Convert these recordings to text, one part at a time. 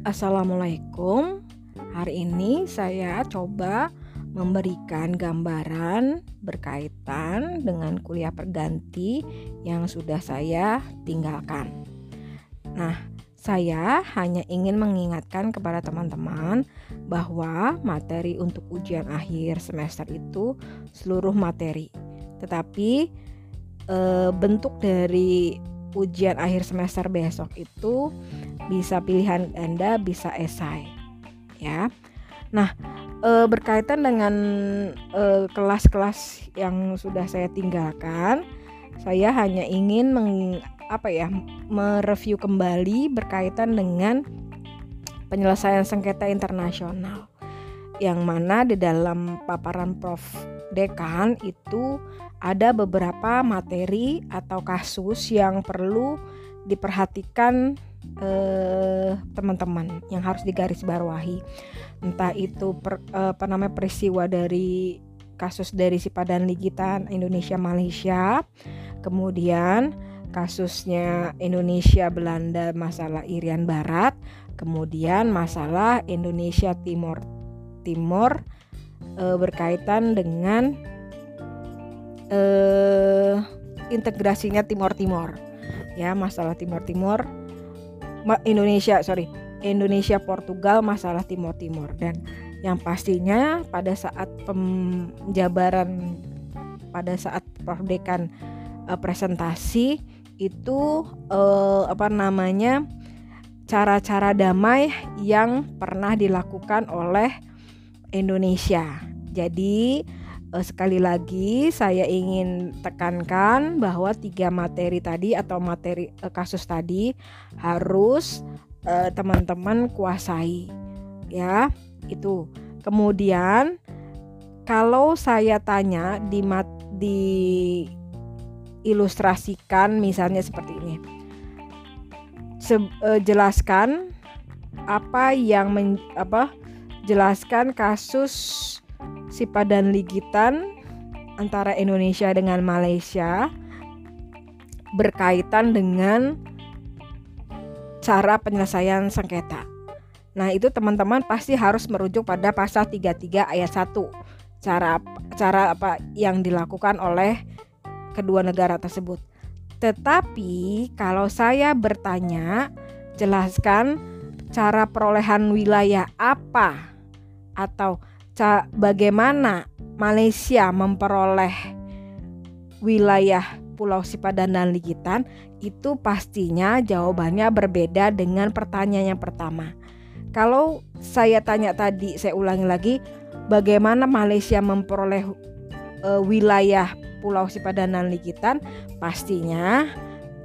Assalamualaikum. Hari ini saya coba memberikan gambaran berkaitan dengan kuliah perganti yang sudah saya tinggalkan. Nah, saya hanya ingin mengingatkan kepada teman-teman bahwa materi untuk ujian akhir semester itu seluruh materi. Tetapi e, bentuk dari ujian akhir semester besok itu bisa pilihan Anda bisa esai ya. Nah, e, berkaitan dengan kelas-kelas yang sudah saya tinggalkan, saya hanya ingin meng, apa ya, mereview kembali berkaitan dengan penyelesaian sengketa internasional. Yang mana di dalam paparan Prof Dekan itu ada beberapa materi atau kasus yang perlu diperhatikan Eh, teman-teman yang harus digarisbawahi. Entah itu per, eh, apa namanya peristiwa dari kasus dari Sipadan Ligitan Indonesia Malaysia kemudian kasusnya Indonesia Belanda masalah Irian Barat kemudian masalah Indonesia Timur Timur e, berkaitan dengan e, integrasinya Timur Timur ya masalah Timur Timur Indonesia sorry Indonesia Portugal masalah Timur Timur dan yang pastinya pada saat penjabaran pada saat Prof Dekan uh, presentasi itu uh, apa namanya cara-cara damai yang pernah dilakukan oleh Indonesia. Jadi uh, sekali lagi saya ingin tekankan bahwa tiga materi tadi atau materi uh, kasus tadi harus eh, teman-teman kuasai ya. Itu. Kemudian kalau saya tanya di mat, di ilustrasikan misalnya seperti ini. Se, jelaskan apa yang men, apa jelaskan kasus Sipadan Ligitan antara Indonesia dengan Malaysia berkaitan dengan cara penyelesaian sengketa. Nah, itu teman-teman pasti harus merujuk pada pasal 33 ayat 1. Cara cara apa yang dilakukan oleh kedua negara tersebut. Tetapi kalau saya bertanya, jelaskan cara perolehan wilayah apa atau bagaimana Malaysia memperoleh wilayah Pulau Sipadan dan Ligitan itu pastinya jawabannya berbeda dengan pertanyaan yang pertama. Kalau saya tanya tadi, saya ulangi lagi, bagaimana Malaysia memperoleh e, wilayah Pulau Sipadan dan Ligitan? Pastinya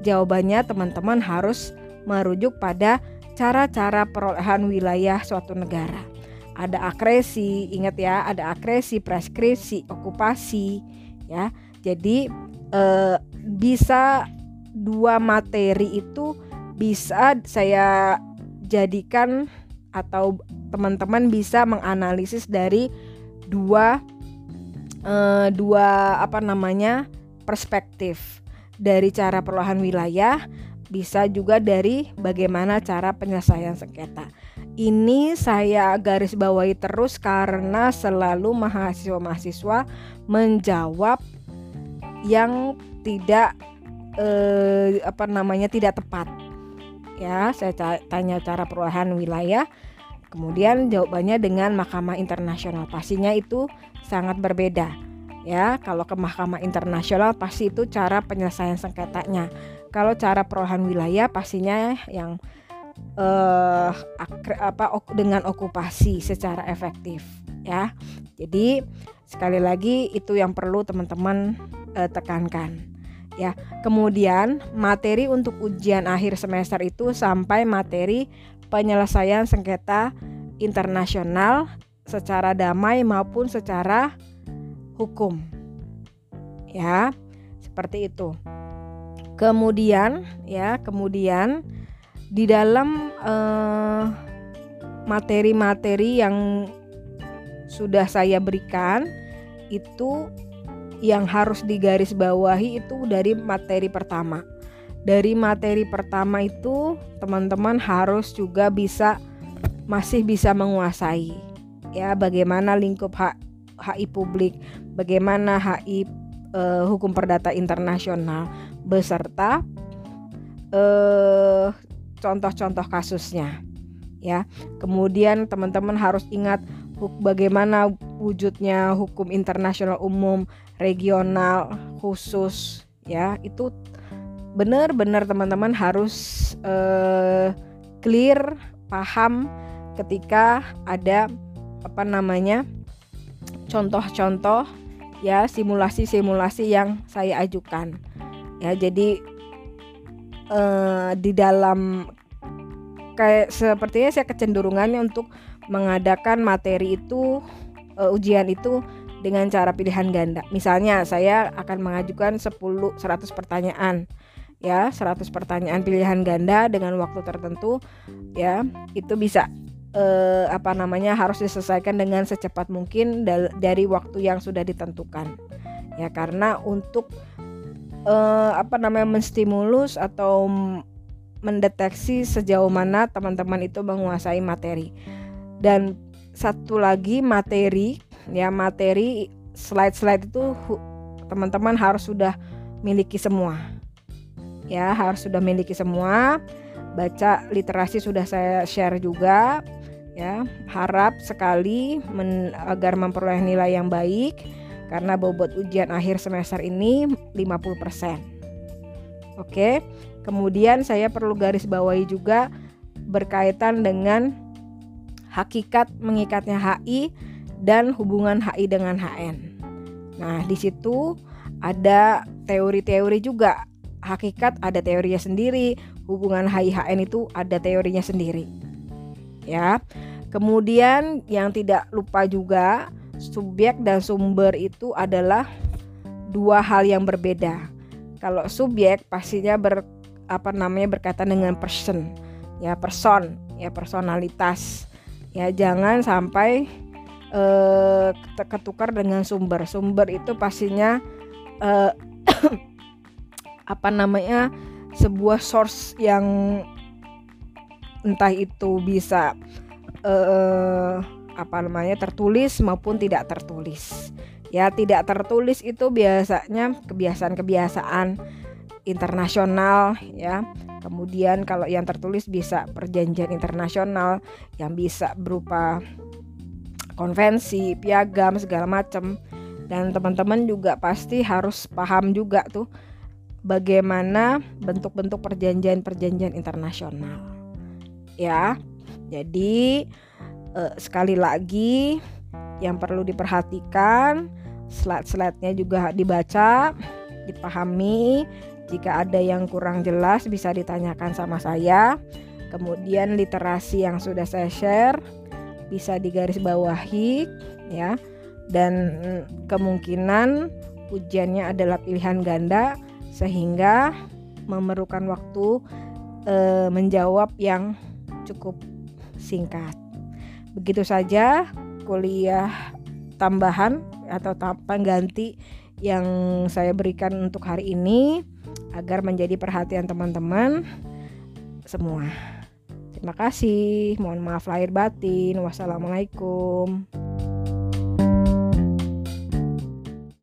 jawabannya teman-teman harus merujuk pada cara-cara perolehan wilayah suatu negara ada akresi, ingat ya, ada akresi, preskripsi, okupasi, ya. Jadi eh, bisa dua materi itu bisa saya jadikan atau teman-teman bisa menganalisis dari dua eh, dua apa namanya perspektif dari cara perlahan wilayah bisa juga dari bagaimana cara penyelesaian sengketa. Ini saya garis bawahi terus karena selalu mahasiswa-mahasiswa menjawab yang tidak eh, apa namanya tidak tepat. Ya, saya tanya cara perubahan wilayah, kemudian jawabannya dengan Mahkamah Internasional. Pastinya itu sangat berbeda. Ya, kalau ke Mahkamah Internasional pasti itu cara penyelesaian sengketanya. Kalau cara perubahan wilayah pastinya yang uh, apa dengan okupasi secara efektif ya. Jadi sekali lagi itu yang perlu teman-teman uh, tekankan ya. Kemudian materi untuk ujian akhir semester itu sampai materi penyelesaian sengketa internasional secara damai maupun secara hukum. Ya, seperti itu. Kemudian ya, kemudian di dalam eh, materi-materi yang sudah saya berikan itu yang harus digarisbawahi itu dari materi pertama. Dari materi pertama itu teman-teman harus juga bisa masih bisa menguasai ya bagaimana lingkup hak HI publik, bagaimana HI uh, hukum perdata internasional beserta uh, contoh-contoh kasusnya ya. Kemudian teman-teman harus ingat bagaimana wujudnya hukum internasional umum, regional, khusus ya. Itu benar-benar teman-teman harus uh, clear, paham ketika ada apa namanya contoh-contoh ya simulasi-simulasi yang saya ajukan ya jadi eh, di dalam kayak sepertinya saya kecenderungannya untuk mengadakan materi itu eh, ujian itu dengan cara pilihan ganda. Misalnya saya akan mengajukan 10 100 pertanyaan ya. 100 pertanyaan pilihan ganda dengan waktu tertentu ya. Itu bisa eh, apa namanya harus diselesaikan dengan secepat mungkin dari waktu yang sudah ditentukan. Ya karena untuk eh, apa namanya menstimulus atau mendeteksi sejauh mana teman-teman itu menguasai materi. Dan satu lagi materi ya materi slide-slide itu teman-teman harus sudah miliki semua. Ya harus sudah miliki semua. Baca literasi sudah saya share juga ya. Harap sekali men, agar memperoleh nilai yang baik karena bobot ujian akhir semester ini 50%. Oke. Kemudian saya perlu garis bawahi juga berkaitan dengan hakikat mengikatnya HI dan hubungan HI dengan HN. Nah, di situ ada teori-teori juga. Hakikat ada teorinya sendiri, hubungan HI HN itu ada teorinya sendiri ya. Kemudian yang tidak lupa juga subjek dan sumber itu adalah dua hal yang berbeda. Kalau subjek pastinya ber apa namanya berkaitan dengan person, ya person, ya personalitas. Ya jangan sampai eh, ketukar dengan sumber. Sumber itu pastinya eh, apa namanya sebuah source yang entah itu bisa uh, apa namanya tertulis maupun tidak tertulis. Ya, tidak tertulis itu biasanya kebiasaan-kebiasaan internasional ya. Kemudian kalau yang tertulis bisa perjanjian internasional yang bisa berupa konvensi, piagam segala macam. Dan teman-teman juga pasti harus paham juga tuh bagaimana bentuk-bentuk perjanjian-perjanjian internasional ya. Jadi uh, sekali lagi yang perlu diperhatikan slide-slide-nya juga dibaca, dipahami. Jika ada yang kurang jelas bisa ditanyakan sama saya. Kemudian literasi yang sudah saya share bisa digarisbawahi ya. Dan kemungkinan ujiannya adalah pilihan ganda sehingga memerlukan waktu e, menjawab yang cukup singkat. Begitu saja kuliah tambahan atau pengganti yang saya berikan untuk hari ini agar menjadi perhatian teman-teman semua. Terima kasih. Mohon maaf lahir batin. Wassalamualaikum.